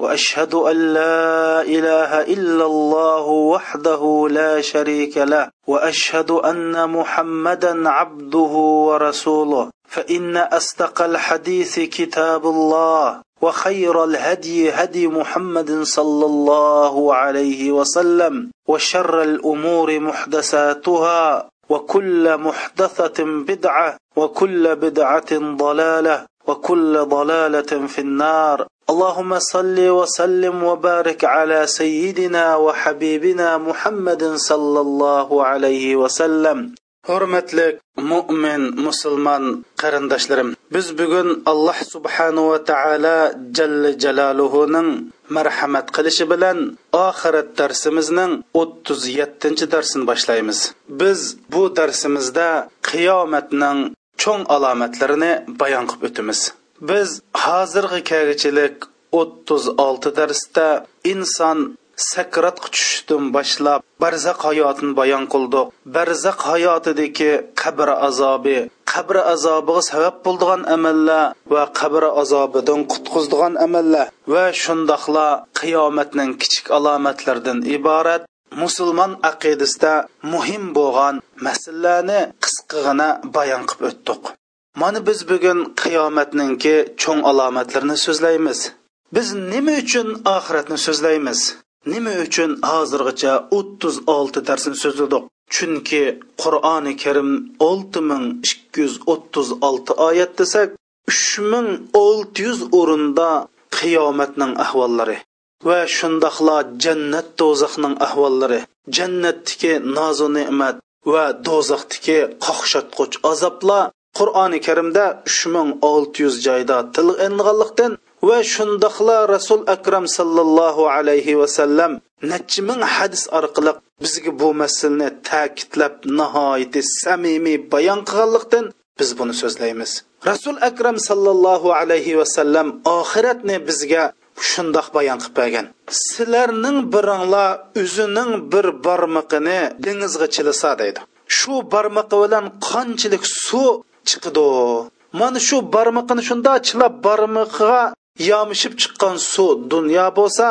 وأشهد أن لا إله إلا الله وحده لا شريك له وأشهد أن محمدا عبده ورسوله. فإن أصدق الحديث كتاب الله وخير الهدي هدي محمد صلى الله عليه وسلم وشر الأمور محدثاتها وكل محدثة بدعة وكل بدعة ضلالة وكل ضلاله في النار اللهم صل وسلم وبارك على سيدنا وحبيبنا محمد صلى الله عليه وسلم hurmatli mo'min musulmon qarindoshlarim biz bugun alloh subhanahu va taolo jalla jaloluhuning marhamat qilishi bilan oxirat darsimizning o'ttiz yettinchi darsini boshlaymiz biz bu darsimizda qiyomatning cho'ng alomatlarini bayon qilib o'tamiz biz hozirgi kagichilik o'ttiz olti darsda inson sakratga tushishdan boshlab barzaq hayotini bayon qildik barzaq hayotidagi qabr azobi qabr azobiga sabab bo'ldigan amallar va qabr azobidan qutqizdigan amallar va shundoqla qiyomatning kichik alomatlaridan iborat musulmon aqidasida muhim bo'lgan masalalarni qisqagina bayon qilib o'tdik mana biz bugun qiyomatninki cho'ng alomatlarini so'zlaymiz. Biz nima uchun oxiratni so'zlaymiz? Nima uchun hozirgacha o'ttiz olti darsni so'zladik? Chunki qur'oni karim olti ming ikki yuz o'ttiz olti oyat desak uch ming olti yuz o'rinda qiyomatning ahvollari va shundoqla jannat do'zaxning ahvollari jannatdagi nozu ne'mat va do'zaxdagi qoqshatquch azoblar qur'oni karimda uch ming olti yuz joyda tilganliqdan va shundoqla rasul akram sallallohu alayhi vasallam nechi ming hadis orqali bizga bu masalani ta'kidlab nihoyatda samimiy bayon qilganlikdan biz buni so'zlaymiz. Rasul akram sallallohu alayhi vasallam oxiratni bizga shundoq bayon qilib bergan sizlarning biringlar o'zining bir barmoqini dengizga chilisa deydi. Shu barmoqi bilan qanchalik suv chiqidi mana shu barmoqini shundoq chilab barmoqiga yomishib chiqqan suv dunyo bo'lsa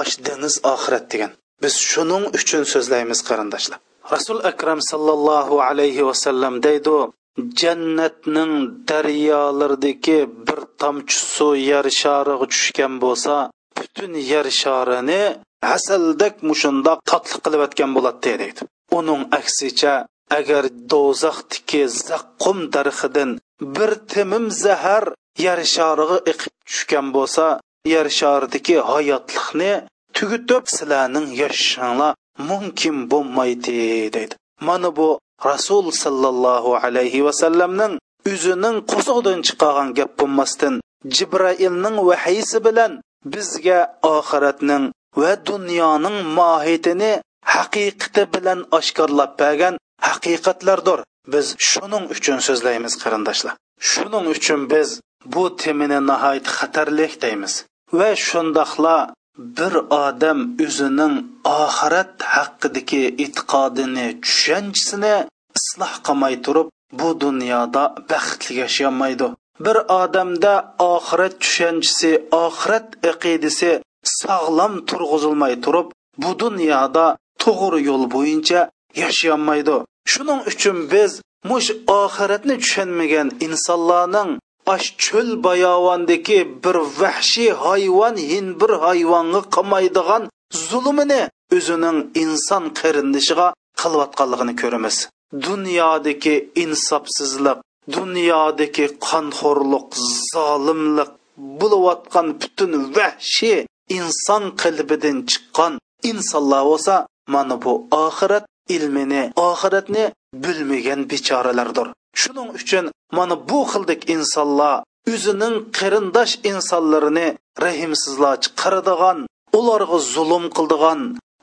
ash dengiz oxirat degan. Biz shuning uchun so'zlaymiz qarindoshlar. Rasul akram sallallohu alayhi vasallam deydi jannatning daryolaridagi bir tomchi suv yer shariga tushgan bo'lsa butun yer sharini hasaldek mushundoq totli qilayotgan bo'ladi deydi. Uning aksicha agar do'zaxdiki zaqqum darxidan bir timim zahar yer shariga iqib tushgan bo'lsa yer sharidagi hayotlikni tugutib sizlarning yashashinglar mumkin bo'lmaydi deydi. Mana bu rasul sollallohu alayhi vasallamning o'zining qo'sig'idan chiqqan gap bo'lmasdan jibrailning vahiysi bilan bizga oxiratning va dunyoning mohiyatini haqiqati bilan oshkorlab bergan haqiqatlardir. Biz shuning uchun so'zlaymiz qarindoshlar. Shuning uchun biz bu temini nihoyat xatarlik deymiz. Va shundoqla bir odam o'zining oxirat haqidagi e'tiqodini tushanchisini isloh qilmay turib bu dunyoda baxtli yashayolmaydi bir odamda oxirat tushanchisi oxirat aqidasi sog'lom turg'izilmay turib bu dunyoda to'g'ri yo'l bo'yicha yashayolmaydi shuning uchun biz mush oxiratni tushunmagan insonlarning ash cho'l bayovondagi bir vahshiy hayvon hin bir hayvonga qilmaydigan zulmini o'zining inson qarindishiga qilayotganligini ko'ramiz. Dunyodagi insofsizlik dunyodagi qonxo'rlik zolimlik bo'layotgan butun vahshiy inson qalbidan chiqqan insonlar bo'lsa mana bu oxirat ilmini oxiratni bilmagan bechoralardir. Shuning uchun mana bu xildik insonlar o'zining qarindosh insonlarini rahimsizlarcha qaradigan ularga zulm qildigan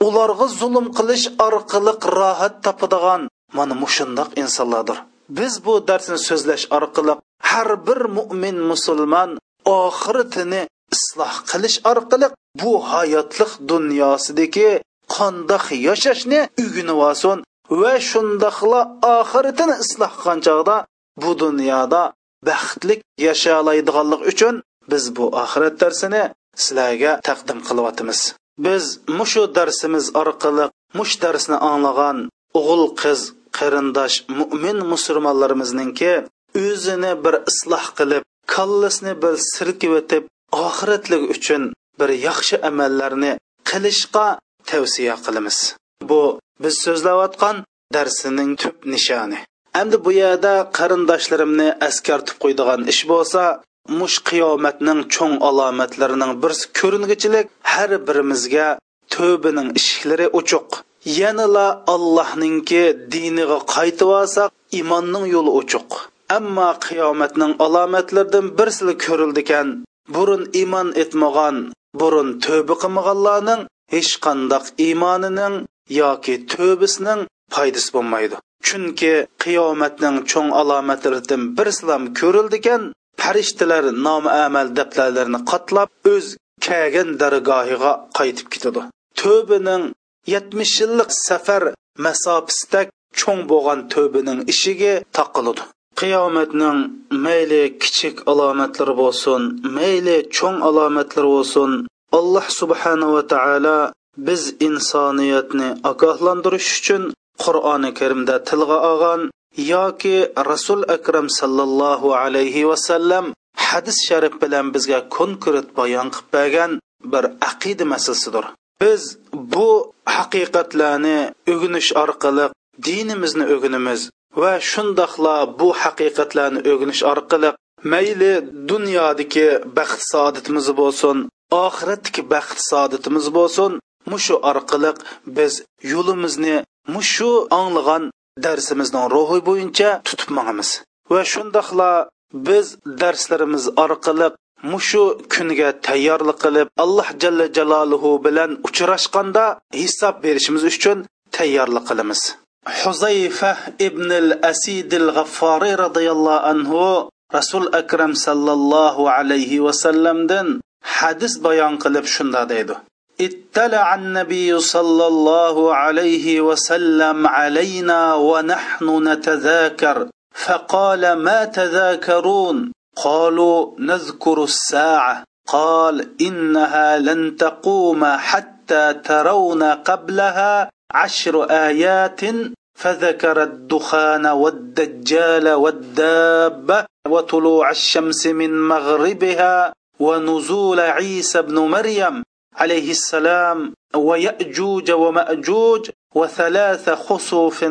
ularga zulm qilish orqali rohat topadigan mana mushundoq insonlardir. Biz bu darsni so'zlash orqali har bir mo'min musulmon oxiratini isloh qilish orqali bu hayotlik dunyosidagi qandoq yashashni o'rganib olsin va shundoqla oxiratini isloh qilgan chog'da bu dunyoda baxtlik yashalaydiganlik uchun biz bu oxirat darsini sizlarga taqdim qilyapmiz. Biz mushu darsimiz orqali mush darsni anglagan o'g'il qiz qarindosh mo'min musulmonlarimizningki o'zini bir isloh qilib kallasini bir silkib oxiratlik uchun bir yaxshi amallarni qilishga tavsiya qilamiz. Bu biz so'zlayotgan darsining tub nishoni. Endi bu yerda qarindoshlarimni askartib qo'ydigan ish bo'lsa mush qiyomatning cho'ng alomatlarining birsi ko'ringichilik har birimizga tövbining eshiklari ochiq yanala allohninki diniga qaytib olsak imonning yo'li ochiq. Ammo qiyomatning alomatlaridan birsili ko'rildikan burun iymon etmagan burun tövbe qilmaganlarning hech qandaq iymonining yoki tövbisining foydasi bo'lmaydi. Chunki qiyomatning cho'ng alomatlaridan birsilam ko'rildikan farishtalar nom amal daftarlarini qatlab o'z kagan dargohiga qaytib ketadi. Tövbining yetmish yillik safar masofasida cho'ng bo'lgan tövbining ishiga taqiladi qiyomatning mayli kichik alomatlari bo'lsin mayli cho'ng alomatlari bo'lsin alloh subhanava taolo biz insoniyatni ogohlantirish uchun qur'oni karimda tilga olgan yoki rasul akram sallallohu alayhi vasallam hadis sharif bilan bizga konkret bayon qilib bergan bir aqida masalasidir. Biz bu haqiqatlarni o'g'inish orqali dinimizni o'g'inimiz va shundoqla bu haqiqatlarni o'g'inish orqali mayli dunyodagi baxt saodatimiz bo'lsin oxiratdagi baxt saodatimiz bo'lsin mushu orqali biz yo'limizni mushu anglagan darsimizning ruhi bo'yicha tutib mangamiz. Va shundoqla biz darslarimiz orqali mushu kunga tayyorlik qilib alloh jalla jaloluhu bilan uchrashganda hisob berishimiz uchun tayyorlik qilamiz huzayfa ibn al asid al g'afforiy roziyallohu anhu rasul akram sallallohu alayhi vasallamdan hadis bayon qilib shunda deydi اطلع النبي صلى الله عليه وسلم علينا ونحن نتذاكر فقال ما تذاكرون قالوا نذكر الساعة. قال إنها لن تقوم حتى ترون قبلها عشر آيات فذكر الدخان والدجال والدابه وطلوع الشمس من مغربها ونزول عيسى بن مريم عليه السلام ويأجوج ومأجوج وثلاث خسوف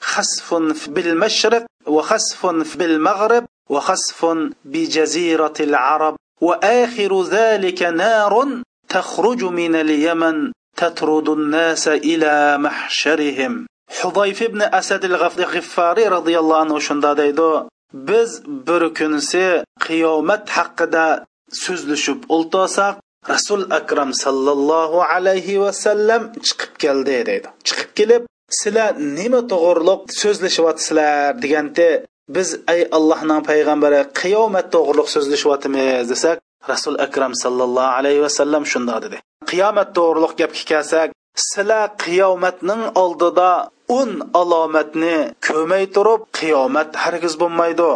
خسف بالمشرق وخسف بالمغرب وخسف بجزيرة العرب وآخر ذلك نار تخرج من اليمن تطرد الناس إلى محشرهم حضيف بن أسد الغفاري رضي الله عنه شندا deydi biz bir kunisi qiyomat haqida so'zlashib o'ltirsak rasul akram sallallohu alayhi vasallam chiqib keldi deydi chiqib kelib sizlar nima to'g'riliq so'zlashyapsizlar deganda biz ey allohning payg'ambari qiyomat to'g'riliq so'zlashyapmiz desak rasul akram sallallohu alayhi vasallam shundoq dedi. Qiyomat to'g'riliq gapga kelsak sizlar qiyomatning oldida o'n alomatni ko'may turib qiyomat hargiz bo'lmaydi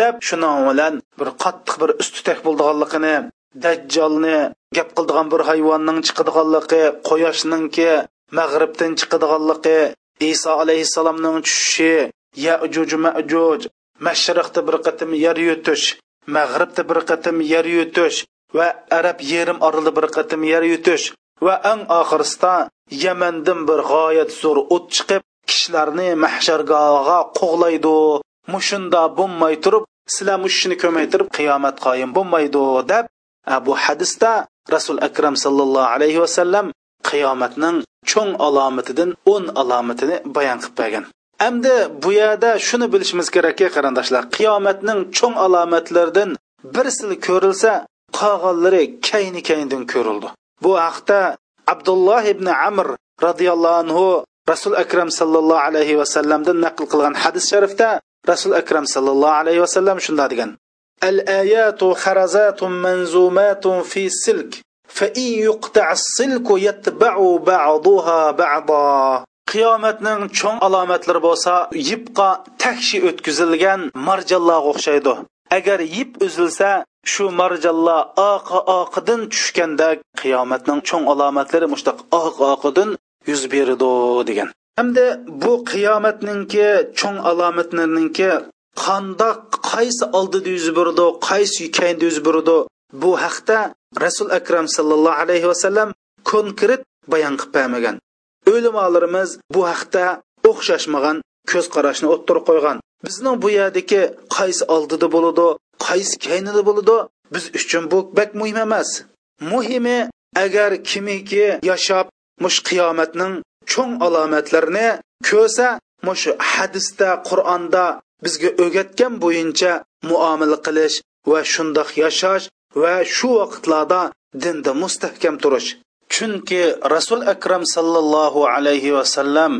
deb shuning bilan bir qattiq bir ustutak bo'ldiganligini dajjolni gap qildigan bir hayvonning chiqadiganligi quyoshninki mag'ribdan chiqadiganligi iso alayhissalomning tushishi yajuj majuj mashriqda bir qatim yer yutish mag'ribda bir qatim yer yutish va arab yerim oralida bir qatim yer yutish va eng oxirisida yamandan bir g'oyat zo'r o't chiqib kishilarni mahshargohga qo'g'laydi. Mushunda bo'lmay turib sizlar mushuni ko'maytirib qiyomat qoyim bo'lmaydi deb bu hadisda rasul akram sallallohu alayhi vasallam qiyomatning cho'ng alomatidan o'n alomatini bayon qilib bergan. endi bu yerda shuni bilishimiz kerakki qarindoshlar qiyomatning cho'ng alomatlaridan birsi ko'rilsa qolganlari kayni kayndan ko'rildi bu haqda abdulloh ibn amr roziyallohu anhu rasul akram sallallohu alayhi vasallamdan naql qilgan hadis sharifda rasul akram sallallohu alayhi vasallam shunday degan al ayatu kharazatun manzumatun fi silk فإن يقطع السلك يتبع بعضها بعضا Qiyomatning cho'ng alomatlari bo'lsa yipqa takshi o'tkazilgan marjallarga o'xshaydi. Agar yip uzilsa shu marjallar oqi oqidan tushganda qiyomatning cho'ng alomatlari mushtaq oq oqidan yuz beradi degan. Hamda bu qiyomatninki cho'ng alomatlarninki qandoq qaysi oldida yuz berdi qaysi keyinda yuz berdi bu haqda rasul akram sallallohu alayhi vasallam konkret bayon qilib bermagan. O'limolarimiz bu haqda o'xshashmagan ko'z qarashni o'ttirib qo'ygan bizning bu yerdagi qaysi oldida bo'ladi qaysi kaynida bo'ladi biz uchun bu bak muhim emas muhimi agar kimiki yashab mush qiyomatning cho'ng alomatlarini ko'rsa mush hadisda qur'onda bizga o'rgatgan bo'yicha muomala qilish va shundoq yashash va shu vaqtlarda dinda mustahkam turish chunki rasul akram sallallohu alayhi vasallam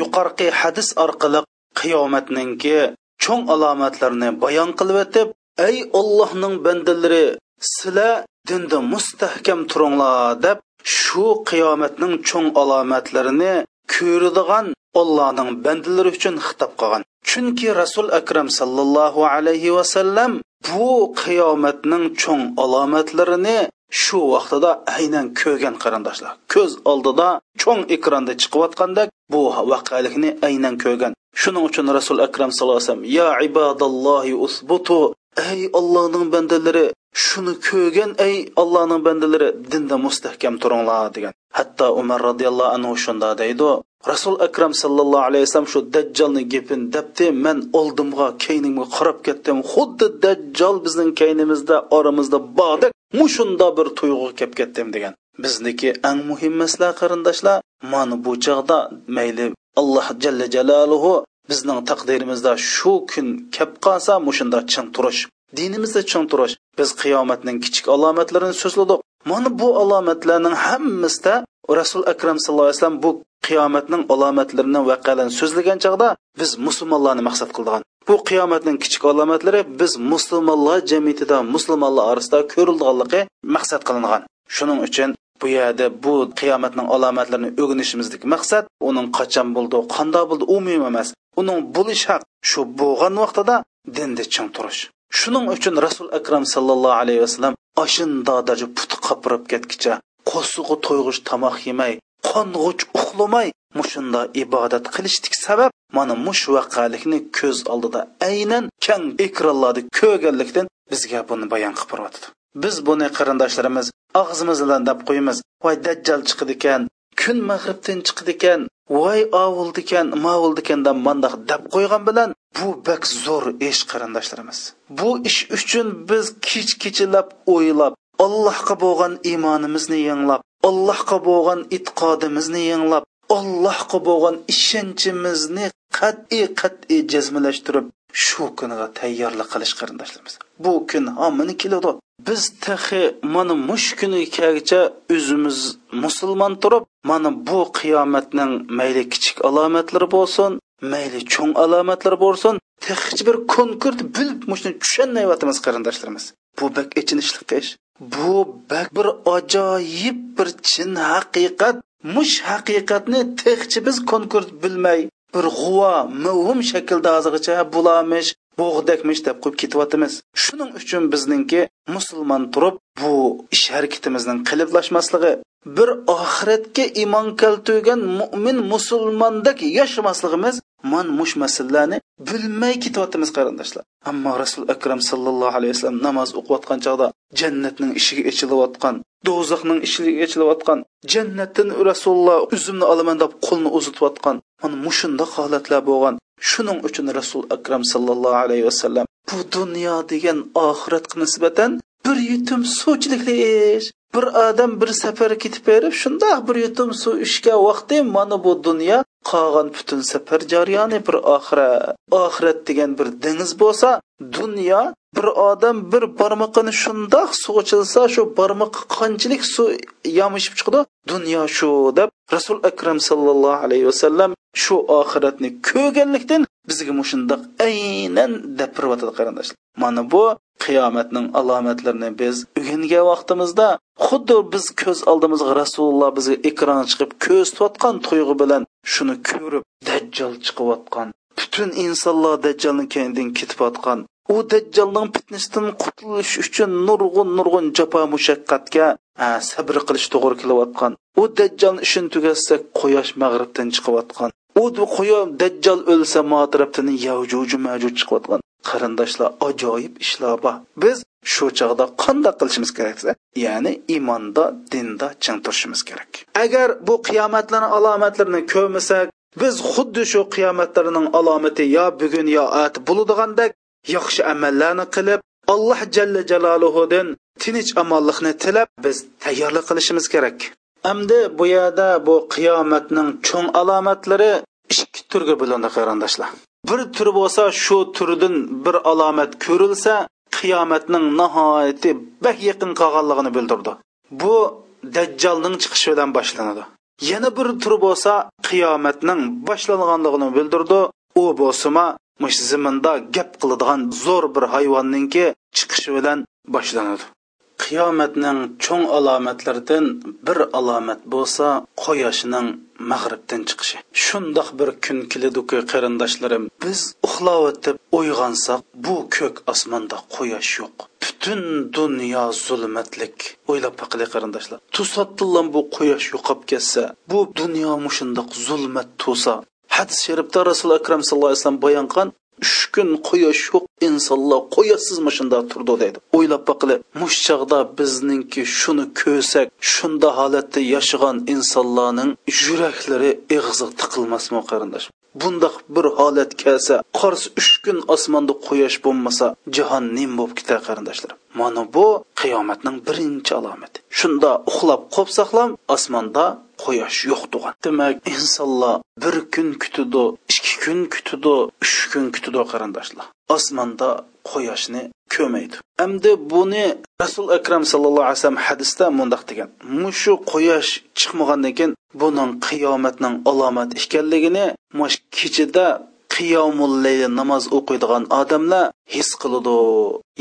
yuqorqi hadis orqali qiyomatninki cho'ng alomatlarini bayon qilib o'tib ey ollohning bandalari sizlar dinda mustahkam turinglar deb shu qiyomatning cho'ng alomatlarini ko'radigan ollohning bandalari uchun xitob qilgan. Chunki rasul akram sallallohu alayhi vasallam bu qiyomatning cho'ng alomatlarini shu vaqtida aynan ko'rgan qarindoshlar ko'z oldida cho'ng ekranda chiqayotgandek bu voqelikni aynan ko'rgan. Shuning uchun rasul akram sallallohu alayhi vasallam ya ibadallohi usbutu ey ollohning bandalari shuni ko'rgan ey ollohning bandalari dinda mustahkam turinglar degan. Hatto umar roziyallohu anhu shunda deydi rasul akram sallallohu alayhi vasallam shu dajjolni gapini debdi man oldimga keynimga qarab ketdim. Xuddi dajjol bizning keynimizda oramizda bordek mushunda bir tuyg'u kelib ketdim degan. Bizniki eng muhim masala qarindoshlar mana bu chog'da mayli alloh jalla jalaluhu bizning taqdirimizda shu kun kelib qolsa mushunda chin turish dinimizda chin turish biz qiyomatning kichik alomatlarini so'zladik. Mana bu alomatlarning hammasida rasul akram sallallohu alayhi vasallam bu qiyomatning alomatlarini vaqalarini so'zlagan chog'da biz musulmonlarni maqsad qildigan. Bu qiyomatning kichik alomatlari biz musulmonlar jamiyatida musulmonlar orasida ko'rilganligi maqsad qilingan. Shuning uchun bu yerda bu qiyomatning alomatlarini o'rganishimizdagi maqsad uning qachon bo'ldi qanday bo'ldi u muhim emas. Uning bo'lish haq shu bo'lgan vaqtida dinda ching turish. Shuning uchun rasul akram sallallohu alayhi vasallam oshinda darja puti qapirib ketgicha qo'ssig'i to'yg'ish tomoq yemay qong'uch uxlamay mushunda ibodat qilishdik sabab mana mush vaqalikni ko'z oldida aynan kang ekranlarda ko'rganlikdan bizga buni bayon qilib boryapti biz buni qarindoshlarimiz og'zimizdan deb qo'yamiz voy dajjal chiqdi ekan kun mag'ribdan chiqdi ekan voy ovuldi ekan mavuldi ekan deb mandoq deb qo'ygan bilan bu bak zo'r ish qarindoshlarimiz. Bu ish uchun biz kech kechalab o'ylab allohga bo'lgan iymonimizni yanglab allohga bo'lgan e'tiqodimizni yanglab allohga bo'lgan ishonchimizni qat'iy qat'iy jazmalashtirib shu kunga tayyorlik qilish qarindoshlarimiz. Bu kun hammani keladi. Biz tahi mana mush kuni kelgacha o'zimiz musulmon turib mana bu qiyomatning mayli kichik alomatlari bo'lsin mayli cho'ng alomatlari bo'lsin hech bir konkurt bilib mushuni tushunmayapmiz qarindoshlarimiz. Bu bak ichinishli ish. Bu bir ajoyib bir chin haqiqat. Mush haqiqatni texchi biz konkurt bilmay bir g'uvo mavhum shaklda hozirgacha bulamish bo'g'dakmish deb qo'yib ketyapmiz. Shuning uchun bizningki musulmon turib bu ish harakatimizning qiliblashmasligi bir oxiratga iymon keltirgan mo'min musulmondek yashamasligimiz man mush masalalarni bilmay ketyapmiz qarindoshlar. Ammo rasul akram sallallohu alayhi vasallam namoz o'qiyotgan chog'da jannatning eshigi echilayotgan do'zaxning eshigi echilayotgan jannatdan rasululloh uzumni olaman deb qo'lni uzatayotgan mana mushundoq holatlar bo'lgan. Shuning uchun rasul akram sallallohu alayhi vasallam bu dunyo degan oxiratga nisbatan bir yutum suvchilikli ish bir odam bir safar ketib berib shundoq bir yutum suv ichgan vaqti mana bu dunyo qolgan butun safar jarayoni bir oxirat. Oxirat degan bir dengiz bo'lsa dunyo bir odam bir barmoqini shundoq suv ichilsa shu barmoqqa qanchalik suv yomishib chiqdi? Dunyo shu deb rasul akram sallallohu alayhi vasallam shu oxiratni ko'rganlikdan bizga shundoq aynan dapiryotadi qarindoshlar. Mana bu qiyomatning alomatlarini biz o'rgangan vaqtimizda xuddi biz ko'z oldimizga rasululloh bizga ekran chiqib ko'z tutayotgan tuyg'u bilan shuni ko'rib dajjal chiqayotgan butun insonlar dajjalni ketib ketayotgan u dajjolning fitnasidan qutulish uchun nurg'un nurg'un jafo mushaqqatga sabr qilish to'g'ri kelayotgan. U dajjol ishini tugatsa quyosh mag'ribdan chiqayotgan. U quyosh dajjal o'lsa mo tarafdan yavjuju majuj chiqayotgan. Qarindoshlar ajoyib ishlar bor. Biz shu chog'da qanday qilishimiz kerak ya'ni iymonda dinda ching turishimiz kerak. Agar bu qiyomatlarni alomatlarini ko'rmasak biz xuddi shu qiyomatlarning alomati yo bugun yo ati bo'ladigandek yaxshi amallarni qilib alloh jalla jaloluhudan tinch omonlikni tilab biz tayyorlik qilishimiz kerak. Endi bu yerda bu qiyomatning cho'ng alomatlari ikki turga bo'lindi qarindoshlar. Bir tur bo'lsa shu turdan bir alomat ko'rilsa qiyomatning nihoyati bak yaqin qolganligini bildirdi. Bu dajjolning chiqishi bilan boshlanadi. Yana bir tur bo'lsa qiyomatning boshlanganligini bildirdi. U bo'lsima mush ziminda gap qiladigan zo'r bir hayvonninki chiqishi bilan boshlanadi. Qiyomatning cho'ng alomatlaridan bir alomat bo'lsa quyoshning mag'ribdan chiqishi. Shundoq bir kun keladiku qarindoshlarim biz uxlayotib uyg'onsak bu ko'k osmonda quyosh yo'q. Butun dunyo zulmatlik o'ylab baqili qarindoshlar to'satdan bu quyosh yo'qolib ketsa bu dunyo mushundoq zulmat to'sa hadis sharifda rasul akram sallallohu alayhi vasallam bayon qilgan uch kun quyosh yo'q insonlar quyoshsiz shunda turdi deydi. O'ylab baqili mush chog'da bizningki shuni ko'rsak shunda holatda yashagan insonlarning yuraklari ig'zi tiqilmasmi qarindosh? Bundoq bir holat kelsa qors uch kun osmonda quyosh bo'lmasa jahon nim bo'lib ketar qarindoshlar. Mana bu qiyomatning birinchi alomati. Shunda uxlab qolsaqlam osmonda quyosh yo'q tug'an. Demak insonlar bir kun kutidi ikki kun kutidi uch kun kutidi qarindoshlar. Osmonda quyoshni ko'maydi. Endi buni rasul akram sallallohu alayhi vasallam hadisda mundoq degan. Mushu quyosh chiqmagandan keyin buning qiyomatning alomat ekanligini mush kechada qiyomullayi namoz o'qiydigan odamlar his qiladi.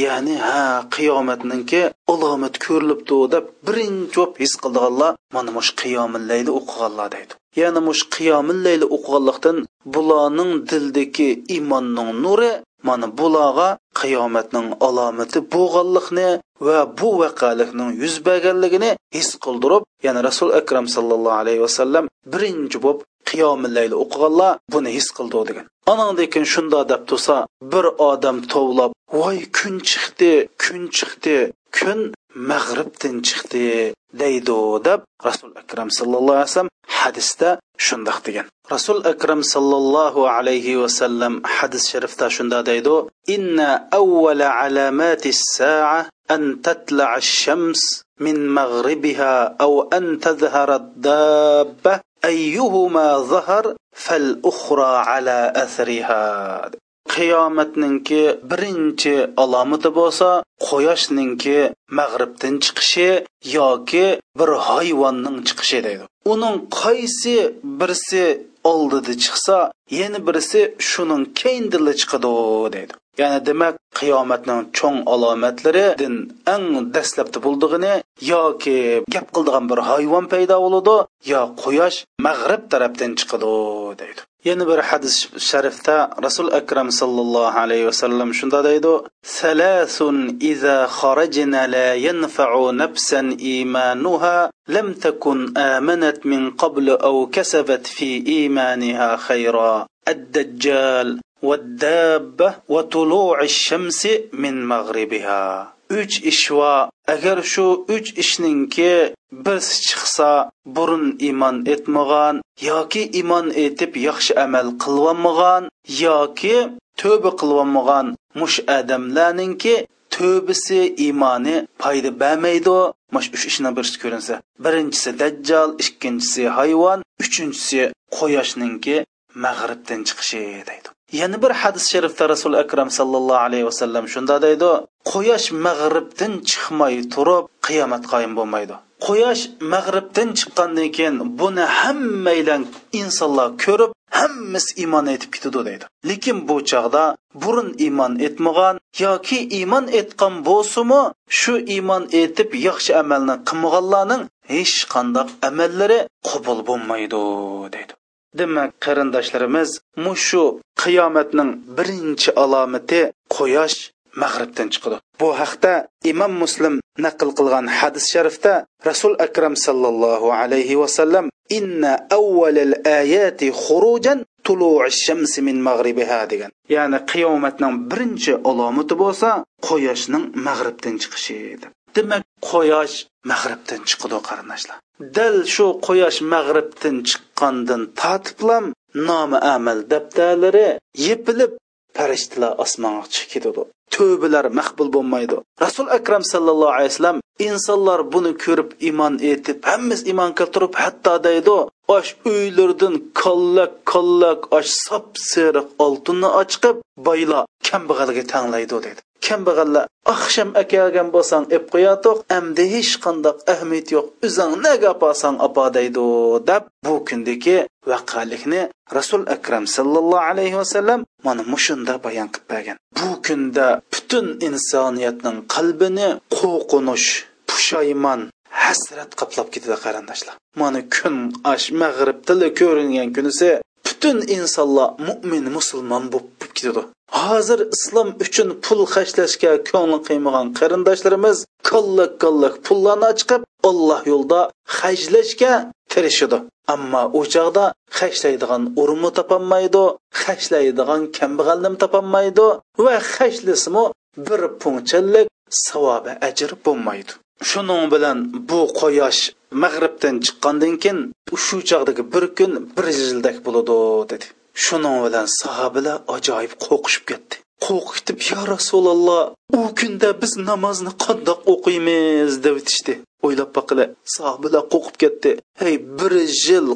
Ya'ni ha qiyomatninki alomat ko'rilibdi deb birinchi his qildiganlar mana mush qiyomul layli o'qiganlar deydi. Ya'ni mush qiyomul layli o'qiganlikdan bularning dildagi iymonning nuri mana bularga qiyomatning alomati bo'lganlikni va bu vaqalikning yuz berganligini his qildirib ya'ni rasul akram sallallohu alayhi vasallam birinchi bo'lib qiyomillayli o'qiganlar buni his qildi degan. Anandekin shunda deb tursa bir odam tovlab voy kun chiqdi kun chiqdi kun mag'ribdan chiqdi deydi deb rasul akram sallallohu alayhi vasallam hadisda shundoq degan rasul akram sallallohu alayhi vasallam hadis sharifda shunda deydi inna avvala alamati saa an tatla ash-shams min maghribiha aw an tadhhara ad-dabba ayyuhuma zahar fal ukhra ala athriha qiyomatninki birinchi alomati bo'lsa quyoshninki mag'ribdan chiqishi yoki bir hayvonning chiqishi deydi. Uning qaysi birisi oldida chiqsa yana birisi shuning keyindila chiqadi deydi. Ya'ni demak qiyomatning cho'ng alomatlaridan eng dastlabda bo'ldig'ini yoki gap qildigan bir hayvon paydo bo'ladi yo quyosh mag'rib tarafdan chiqadi deydi. Yana bir hadis sharifda rasul akram sallallohu alayhi vasallam shunda deydi salasun iza kharajna la yanfa'u nafsan imanuha lam takun amanat min qabl aw kasabat fi imaniha khayra الدجال والدابة وطلوع الشمس من مغربها uch ish va agar shu uch ishninki birsi chiqsa burun iymon etmagan yoki iymon etib yaxshi amal qilolmagan yoki tövbe qilolmagan mush odamlarninki tövbesi iymoni foyda bermaydi mush uch ishning birisi ko'rinsa birinchisi dajjal ikkinchisi hayvon uchinchisi quyoshninki mag'ribdan chiqishi deydi. Yana bir hadis sharifda rasul akram sallallohu alayhi vasallam shunda deydi quyosh mag'ribdan chiqmay turib qiyomat qoyim bo'lmaydi. Quyosh mag'ribdan chiqqandan keyin buni hammanglar insonlar ko'rib hammasi iymon etib ketadi deydi. Lekin bu chog'da burun iymon etmagan yoki iymon etgan bo'lsimi shu iymon etib yaxshi amalni qilmaganlarning hech qandoq amallari qabul bo'lmaydi deydi. Demak qarindoshlarimiz mushu qiyomatning birinchi alomati quyosh mag'ribdan chiqadi bu haqda imom muslim naql qilgan hadis sharifda rasul akram sallallohu alayhi vasallam inna avvalal ayati xurujan shamsi min mag'ribiha degan. Ya'ni qiyomatning birinchi alomati bo'lsa quyoshning mag'ribdan chiqishi deb demak quyosh mag'ribdan chiqadi qarindoshlar. Dal shu quyosh mag'ribdan chiqqandan tortiblam nomi amal daftarlari yepilib farishtalar osmonga chiqib ketadi. Tövbalar maqbul bo'lmaydi. Rasul akram sallallohu alayhi vasallam insonlar buni ko'rib iymon etib hamımız iymon gətirib, hatto deydi osh uylardan kollak kollak osh sap seriq oltinni ochqib boylar kambag'alga tanglaydi dedi. Kambag'allar oqshom akelgan bo'lsang ep qo'yatoq amdi hech qandaq ahamiyat yo'q o'zing naga opasang opa? deydi deb bu kundagi vaqalikni rasul akram sallallohu alayhi vasallam mana mushunda bayon qilib bergan. Bu kunda butun insoniyatning qalbini qo'rqinish pushaymon hasrat qoplab ketadi qarindoshlar. Mana kun ash mag'rib tili ko'ringan kunisi butun insonlar mo'min musulmon bo'lib ketadi. Hozir islom uchun pul xashlashga ko'ngli qiymagan qarindoshlarimiz kollak kollak pullarni chiqib olloh yo'lida hajlashga tirishadi ammo u chog'da hashlaydigan o'rinmi topolmaydi hashlaydigan kambag'alnim topolmaydi va hashlasimi bir punchalik savobi ajr bo'lmaydi. Shuning bilan bu quyosh mag'ribdan chiqqandan keyin shu chog'dagi bir kun bir yildak bo'ladi dedi. Shuning bilan sahobalar ajoyib qo'rqishib ketdi. Qo'rqitib yo rasululloh u kunda biz namozni qandoq o'qiymiz? deb aytishdi. O'ylab boqila sahobalar qo'rqib ketdi. Hey bir yil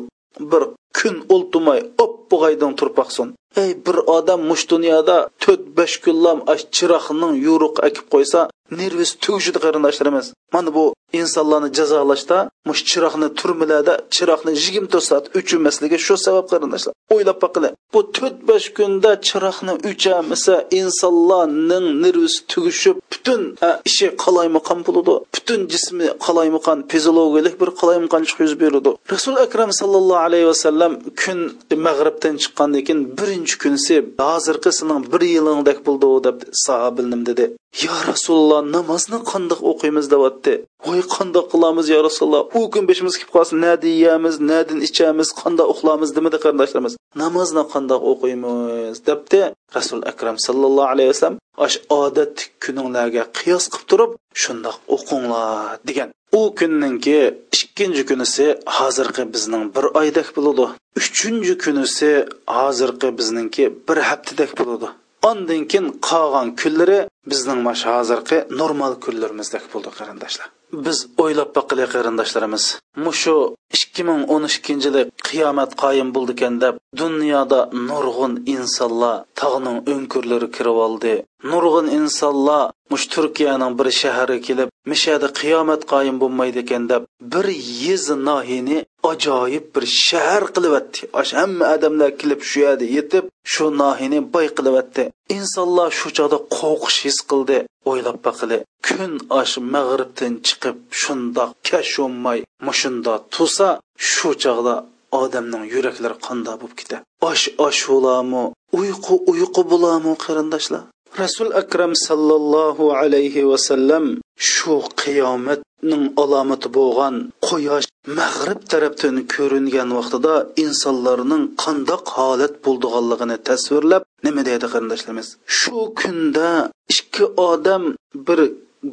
bir kun o'ltimay oppog'aydan turpaqsin ey bir odam mush dunyoda to'rt besh kunlam chiroqning yo'ruq akib qo'ysa nervis tugishidi qarindoshlarimiz mana bu insonlarni jazolashda mush chiroqni turmalarda chiroqni yigirma to'rt soat o'chirmasligi shu sabab qarindoshlar. O'ylab boqili bu to'rt besh kunda chiroqni o'chamasa insonlarning nervis tugishib butun ishi qalaymaqon bo'ladi butun jismi qalaymaqon fiziologiyalik bir qalaymaqonchilik yuz beradi. Rasul akram sallallohu alayhi vasallam kun mag'ribdan chiqqandan keyin birinchi kunsi hozirgi sening bir yilingdek bo'ldi deb sahobilim dedi. Yo rasululloh namozni qandoq o'qiymiz? deyapti. Voy qandoq qilamiz yo rasululloh? U kun beshimiz kelib qolsin. Nadi yeyamiz nadin ichamiz. Qandoq uxlamiz? demadi qarindoshlarimiz. Namozni qandoq o'qiymiz? debdi rasul akram sallallohu alayhi vasallam. Osh odat kuninglarga qiyos qilib turib shundoq o'qinglar degan. U kunninki ikkinchi kunisi hozirgi bizning bir oydek bo'ladi. Uchinchi kunisi hozirgi bizningki bir haftadek bo'ladi. Ondan keyin qolgan kunlari bizning mana hozirgi normal kunlarimizdek bo'ldi qarindoshlar. Biz o'ylab boqili qarindoshlarimiz mushu ikki ming o'n ikkinchi yili qiyomat qoyim bo'ldi ekan deb dunyoda nurg'un insonlar tog'ning o'nkurlari kirib oldi. Nurg'un insonlar mush turkiyaning bir shahriga kelib mishada qiyomat qoyim bo'lmaydi ekan deb bir yez nohini ajoyib bir shahar qilyapti hamma odamlar kelib shu yerda yetib shu nohini boy qilyapti insonlar shu chog'da qo'rqish his qildi o'ylab baqili kun osh mag'ribdan chiqib shundoq kashunmay mushunda tursa shu chog'da odamning yuraklari qandoq bo'lib ketadi osh osh bo'lamu uyqu uyqu bo'lamu qarindoshlar. Rasul akram sallallohu alayhi vasallam shu qiyomatning alomati bo'lgan quyosh mag'rib tarafdan ko'ringan vaqtida insonlarning qandoq holat bo'ldiganligini tasvirlab nima deydi qarindoshlarimiz? Shu kunda ikki odam bir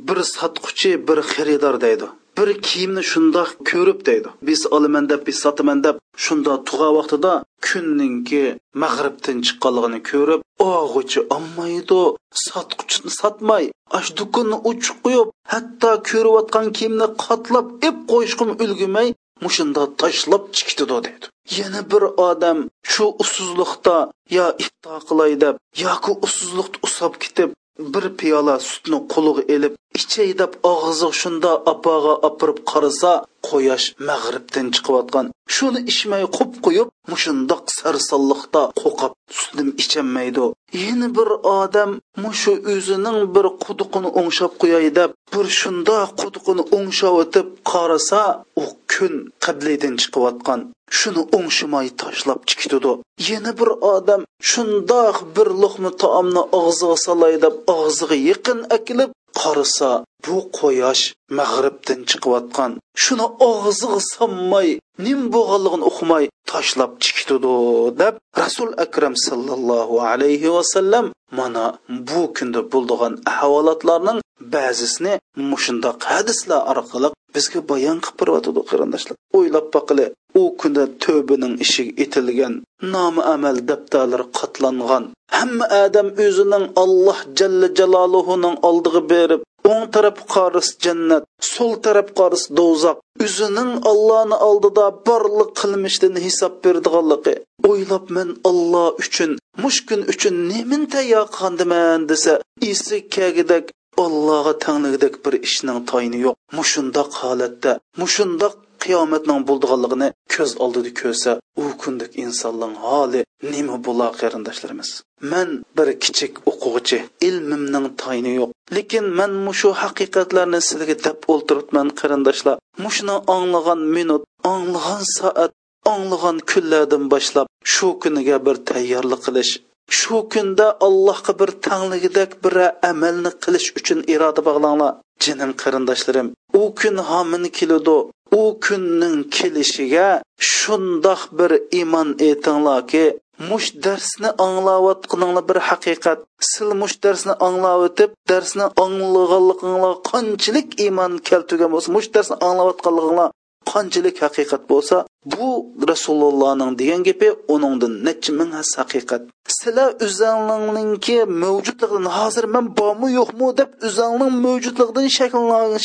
bir sotquchi bir xaridor deydi. Bir kiyimni shundoq ko'rib deydi. Biz olaman deb biz sotaman deb shunda tug'a vaqtida kunninki mag'ribdan chiqqanligini ko'rib og'uchi olmaydi sotquchini sotmay ash do'konni uchiq qo'yib hatto ko'rayotgan kiyimni qotlab ib qo'yishqim ulgurmay mushunda tashlab chiqitidi dedi yana bir odam shu usuzliqda yo ifto qilay deb yoki usuzliqda usab ketib bir piyola sutni qo'liga ilib ichay deb og'zi shunda opaga opirib qarasa quyosh mag'ribdan chiqayotgan shuni ichmay qub qo'yib mushundoq sarsonliqda qo'qab sutnim ichanmaydi. Yana bir odam mushu o'zining bir quduqini o'ngshab qo'yay deb bir shundoq quduqini o'ngshab o'tib qarasa u kun qiblidan chiqayotgan. Shuni o'ngshimay tashlab chiqitidi yana bir odam shundoq bir luqma taomni og'ziga solay deb og'ziga yaqin akilib qarasa bu quyosh mag'ribdan chiqayotgan. Shuni og'ziga solmay nim bo'lganligini uqmay tashlab chiqitidi deb rasul akram sallallohu alayhi vasallam mana bu kunda bo'ldigan ahvolotlarning ba'zisini mushundoq hadislar orqali bizga bayon qilib beryotidi qarindoshlar. O'ylab boqili u kunda tövbining ishi etilgan nomi amal daftarlari qatlangan. Hamma odam o'zining alloh jalla jaloluhuning oldiga berib o'ng taraf qoris jannat so'l taraf qoris do'zax o'zining ollohni oldida borliq qilmishdan hisob berdianligi o'ylab men olloh uchun mushkun uchun nemin tayyor qilgandiman desa esi kagidak Allohga tangligidek bir ishning tayini yo'q. Mushundoq holatda, mushundoq qiyomatning bo'ldiganligini ko'z oldida ko'rsa, u kundek insonning holi nima bo'lar qarindoshlarimiz? Man bir kichik o'quvchi, ilmimning tayini yo'q. Lekin men mushu haqiqatlarni sizlarga deb o'ltiribman qarindoshlar. Mushuni anglagan minut, anglagan soat, anglagan kunlardan boshlab shu kuniga bir tayyorlik qilish shu kunda allohga bir tangligidek bir amalni qilish uchun iroda bog'langlar jinim qarindoshlarim. U kun homin keladi u kunning kelishiga shundoq bir iymon etinglarki mush darsni anglayotganinglar bir haqiqat. Sil mush darsni anglayotib darsni anglaganliginglar qanchalik iymon keltirgan bo'lsa mush darsni anglayotganliginglar qanchalik haqiqat bo'lsa bu rasulullohning degan gapi uningdan necha ming has haqiqat. Sizlar o'zinglarninki mavjudligidan hozir man bormi yo'qmi deb o'zingning mavjudligidan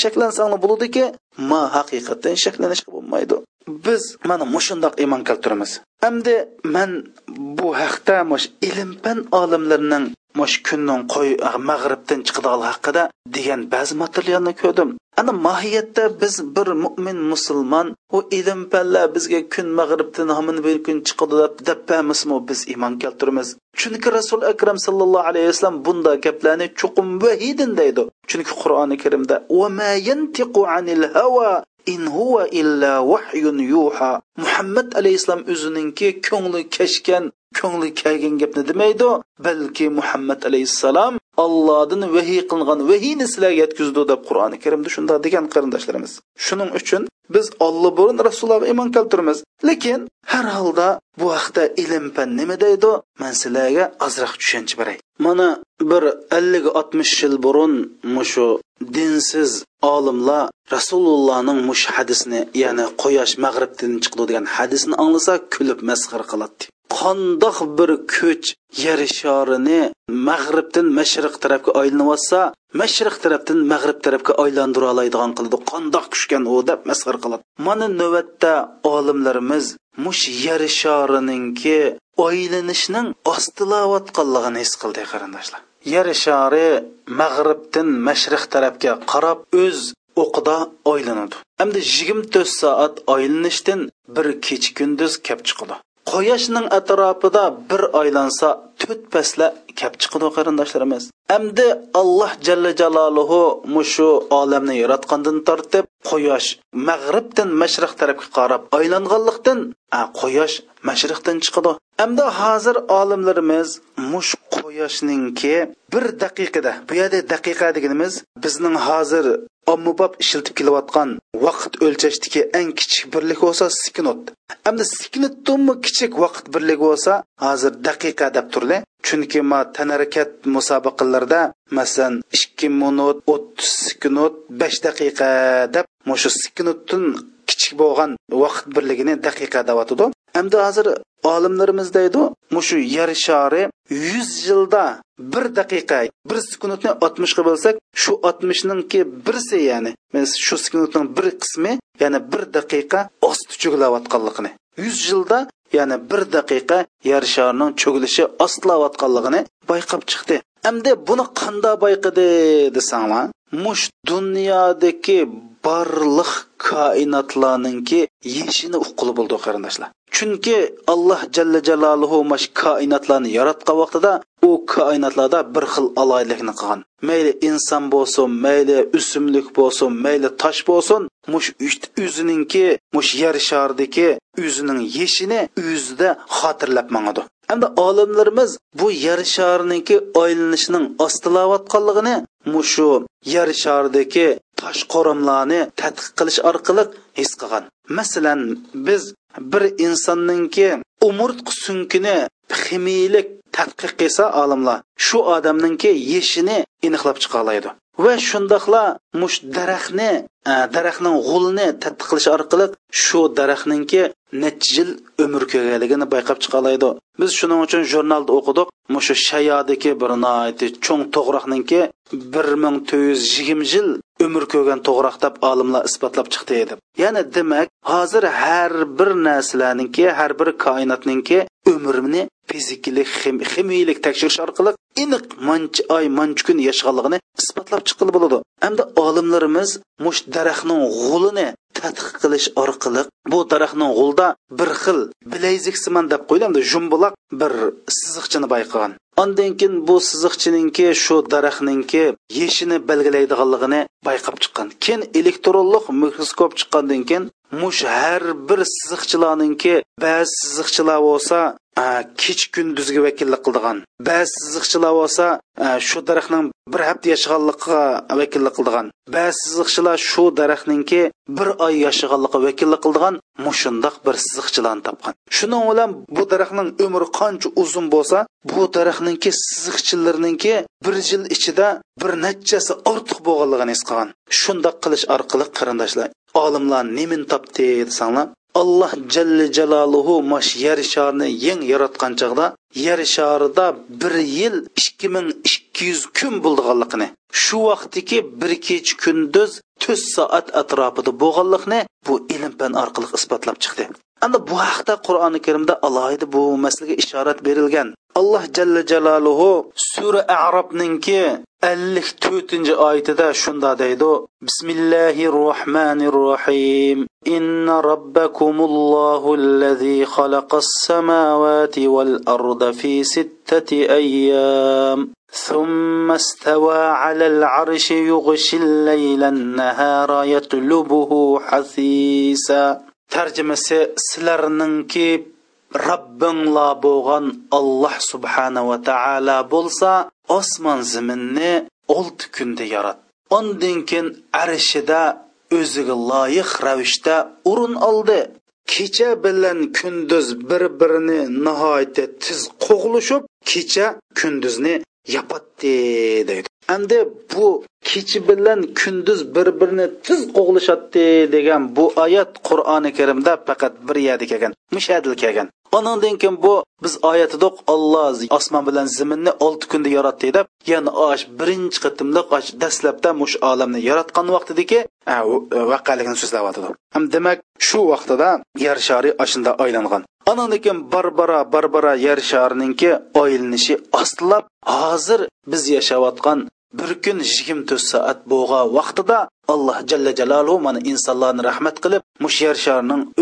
shaklansanglar bo'ladiki ma haqiqatdan shaklanishga bo'lmaydi. Biz mana mushundoq iymon keltiramiz. Hamda man bu haqda mush ilm fan olimlarining mush kunning qo'y mag'ribdan chiqadigan haqida degan ba'zi materialni ko'rdim. Ana mohiyatda biz bir mo'min musulmon u ilm fanlar bizga kun mag'ribdan hamin bir kun chiqadi deb dabbamismi biz iymon keltiramiz. Chunki rasul akram sallallohu alayhi vasallam bunda gaplarni chuqum vahidin deydi. Chunki qur'oni karimda va anil hawa in huwa illa vahyun yuha. Muhammad alayhissalom o'zininki ko'ngli kashgan ko'ngli kelgan gapni demaydi balki muhammad alayhissalom allohdan vahiy qilingan vahiyni sizlarga yetkazdi deb qur'oni karimda shunday degan qarindoshlarimiz. Shuning uchun biz olli burun rasulullohga iymon keltiramiz. Lekin har holda bu haqda ilm pan nima deydi? Man sizlarga ozroq tushuncha beray. Mana bir ellik oltmish yil burun mushu dinsiz olimlar rasulullohning mush hadisni ya'ni quyosh mag'ribdan chiqdi degan hadisni anglasa kulib masxara qiladi qandoq bir kuch yer shorini mag'ribdan mashriq tarafga aylanyotsa mashriq tarafdan mag'rib tarafga aylantira oladigan qildi. Qandoq kuchgan u deb masxar qiladi. Mana navbatda olimlarimiz mush yer shorininki aylanishning ostilayotganligini his qildi qarindoshlar. Yer shari mag'ribdan mashriq tarafga qarab o'z o'qida aylanadi. Hamda yigirma to'rt soat aylanishdan bir kecha kunduz kap chiqadi. Quyoshning atrofida bir aylansa to'rt pasla kap chiqadi qarindoshlarimiz. Endi alloh jalla jaloluhu mushu olamni yaratgandan tortib quyosh mag'ribdan mashriq tarafga qarab aylanganlikdan quyosh mashriqdan chiqadi. Amdi hozir olimlarimiz mush quyoshninki bir daqiqada bu yerda daqiqa deganimiz bizning hozir ommabop ishiltib kelayotgan vaqt o'lchashdagi eng kichik birlik bo'lsa sekund endi sekunddanmi kichik vaqt birligi bo'lsa hozir daqiqa deb turli. Chunki ma tanarakat musobaqalarda masalan ikki minut o'ttiz sekund besh daqiqa deb mushu sekunddan kichik bo'lgan vaqt birligini daqiqa deyotidi endi hozir olimlarimiz deydi mushu yer shari yuz yilda bir daqiqa bir sekundni oltmishga bo'lsak shu oltmishninki birsi ya'ni shu sekundning bir qismi ya'ni bir daqiqa osti cho'kilayotganligini yuz yilda ya'ni bir daqiqa yer sharining cho'kilishi ostlayotganligini bayqab chiqdi. Endi buni qanda bayqadi desanglar mush dunyodagi barliq koinotlarninki yeshini uqquli bo'ldi qarindoshlar. Chunki alloh jalla jaloluhu mash koinotlarni yaratgan vaqtida u koinotlarda bir xil aloylikni qilgan. Mayli inson bo'lsin mayli o'simlik bo'lsin mayli tosh bo'lsin mush o'zininki mush yer shardiki o'zining yeshini o'zida xotirlab mangadi. Hamda olimlarimiz bu yer sharininki aylanishining ostilayotganligini mushu yer sharidagi tosh qoramlarni tadqiq qilish orqali his qilgan. Masalan biz bir insonningki umurtqi sunkini ximiylik tadqiq qilsa olimlar shu odamninki yeshini aniqlab chiqa oladi va shundoqla mush daraxtni e, daraxtning g'ulini tadqiq qilish orqali shu daraxtninki necha yil umr ko'rganligini bayqab chiqa oladi biz shuning uchun jurnalda o'qidik mushu shayodiki bir cho'ng to'g'roqninki bir ming to'rt yuz yigirma yil umr ko'rgan to'g'roq deb olimlar isbotlab chiqdi deb ya'ni demak hozir har bir narsalarninki har bir koinotninki umrini fiziklik ximiylik tekshirish orqali aniq mancha oy mancha kun yashaganligini isbotlab chiqqili bo'ladi. Hamda olimlarimiz mush daraxtning g'ulini tadqiq qilish orqali bu daraxtning g'ulda bir xil bilayziksimon deb qo'ydi jumbuloq bir siziqchini bayqagan ondan keyin bu siziqchininki shu daraxtninki yeshini belgilaydiganligini bayqab chiqqan. Keyin elektronlik mikroskop chiqqandan keyin mush har bir siziqchilarninki ba'zi siziqchilar bo'lsa kecha kunduzga vakillik qildigan ba'zi chiziqchilar bo'lsa shu daraxtning bir hafta yashaganligiga vakillik qildigan ba'zi chiziqchilar shu daraxtninki bir oy yashaganligiga vakillik qildigan mushundoq bir chiziqchilarni topgan shuning bilan bu daraxtning umri qancha uzun bo'lsa bu daraxtninki siziqchilarninki bir yil ichida bir nechasi ortiq bo'lganligini his qilgan shundoq qilish orqali qarindoshlar olimlar nimani topdi desanglar alloh jalla jaloluhu mash yer sharini yeng yaratgan chog'da yer sharida bir yil ikki ming ikki yuz kun bo'lganligini shu vaqtdagi bir kecha kunduz to'rt soat atrofida bo'lganlikni bu ilm fan orqali isbotlab chiqdi. Ana bu haqda qur'oni karimda alohida bu masalaga ishorat berilgan. Alloh jalla jaloluhu sura arabninki ellik to'rtinchi oyatida shunda deydi bismillahi rohmanir rohim إن ربكم الله الذي خلق السماوات والأرض في ستة أيام ثم استوى على العرش يغشي الليل النهار يطلبه حثيثا tarjimasi sizlarninki robbinglar bo'lgan alloh subhanava taolo bo'lsa osmon ziminni olti kunda yarat. Ondan keyin arshida o'ziga loyiq ravishda o'rin oldi. Kecha bilan kunduz bir birini nihoyatda tiz qo'g'lishib kecha kunduzni yopatdi deydi. Endi bu kecha bilan kunduz bir birini tiz qo'g'lishatdi degan bu oyat qur'oni karimda faqat bir yerda kelgan mushadil kelgan. Ondan keyin bu biz oyatidoq Alloh osmon bilan zaminni olti kunda yaratdi deb, ya'ni osh birinchi qitimliq osh dastlabda mush olamni yaratgan vaqtidagi e, vaqaligini so'zlayotdi. Ham demak, shu vaqtida yer shari oshinda aylangan. anandan keyin barbara barbara yer sharininki oylanishi ostlab, hozir biz yashayotgan bir kun 24 soat bo'lgan vaqtida alloh jalla jaloluhu mana insonlarni rahmat qilib mush yer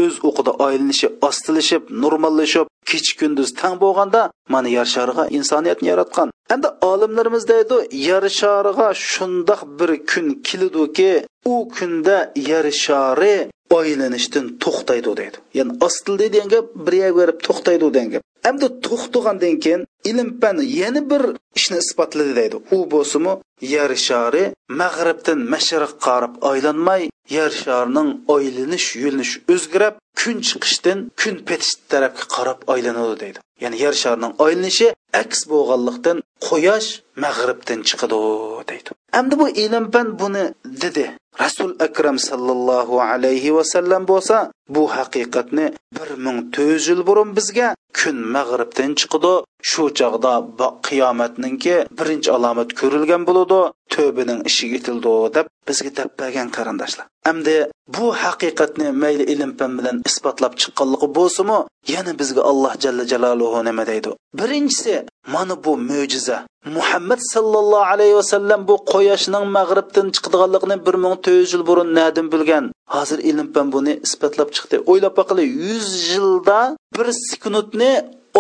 o'z o'qida oylanishi ostilishib normallashib kech kunduz tang bo'lganda mana yer shariga insoniyatni yaratgan. Endi olimlarimiz deydi yer shariga shundoq bir kun kelidiki u kunda yer shari oylanishdan to'xtaydi deydi. Ya'ni ostildi degan gap bir yerga berib to'xtaydi degan gap endi to'xtagandan keyin ilm fan yana bir ishni isbotladi deydi. U bo'lsimi yer shari mag'ribdan mashriq qarab aylanmay yer sharining aylanish yo'linishi o'zgarib kun chiqishdan kun petish tarafga qarab aylanadi deydi. Ya'ni yer sharining aylanishi aks bo'lganlikdan quyosh mag'ribdan chiqadi deydi. Endi bu ilm fan buni dedi. Rasul akram sallallohu alayhi vasallam bo'lsa bu haqiqatni bir ming to'rt yil burun bizga kun mag'ribdan chiqdi shu chog'da qiyomatninki birinchi alomat ko'rilgan bo'ladi tövbining ishi etildi deb bizga deb bergan qarindoshlar. Hamda bu haqiqatni mayli ilm fan bilan isbotlab chiqqanligi bo'lsinmi yana bizga alloh jalla jaloluhu nima deydi? Birinchisi mana bu mo'jiza. Muhammad sallallohu alayhi vasallam bu quyoshning mag'ribdan chiqadiganligini bir ming to'rt yil burun nadin bilgan. Hozir ilm fan buni isbotlab chiqdi. O'ylab boqili yuz yilda bir sekundni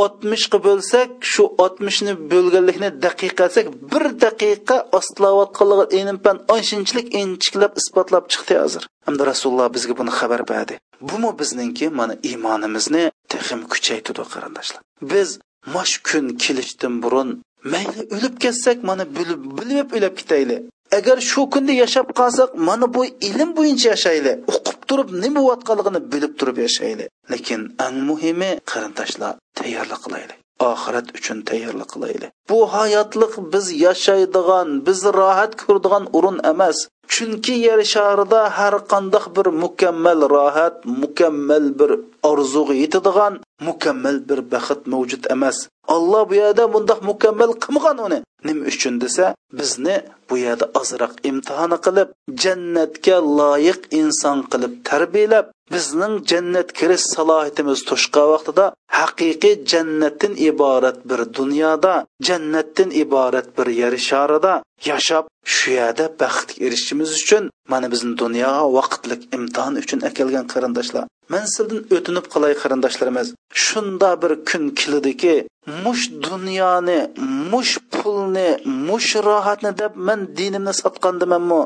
oltmishga bo'lsak shu oltmishni bo'lganlikni daqiqa qilsak bir daqiqa ostlayotganligi ilmpan oshinchilik inchiklab isbotlab chiqdi hozir. Hamda rasululloh bizga buni xabar berdi. Bumi bizningki mana iymonimizni texim kuchaytirdi qarindoshlar. Biz mash kun kelishdan burun mayli o'lib ketsak mana bilib bilib o'lib ketayli agar shu kunda yashab qolsak mana bu ilm bo'yicha yashayli o'qib turib nima bo'layotganligini bilib turib yashayli lekin eng muhimi qarindoshlar tayyorlik qilaylik. Oxirat uchun tayyorlik qilaylik. Bu hayotlik biz yashaydigan biz rohat ko'radigan o'rin emas. Chunki yer sharida har qandoq bir mukammal rohat mukammal bir orzuga yetadigan mukammal bir baxt mavjud emas. Alloh bu yerda bundoq mukammal qilmagan uni. Nima uchun desa bizni bu yerda ozroq imtihoni qilib jannatga loyiq inson qilib tarbiyalab bizning jannat kirish salohiyatimiz to'shqa vaqtida haqiqiy jannatdan iborat bir dunyoda jannatdan iborat bir yer sharida yashab shu yerda baxtga erishishimiz uchun mana bizni dunyoga vaqtlik imtihon uchun akelgan qarindoshlar. Man sizdan o'tinib qolay qarindoshlarimiz. Shunda bir kun keladiki mush dunyoni mush pulni mush rohatni deb man dinimni sotgandimanmi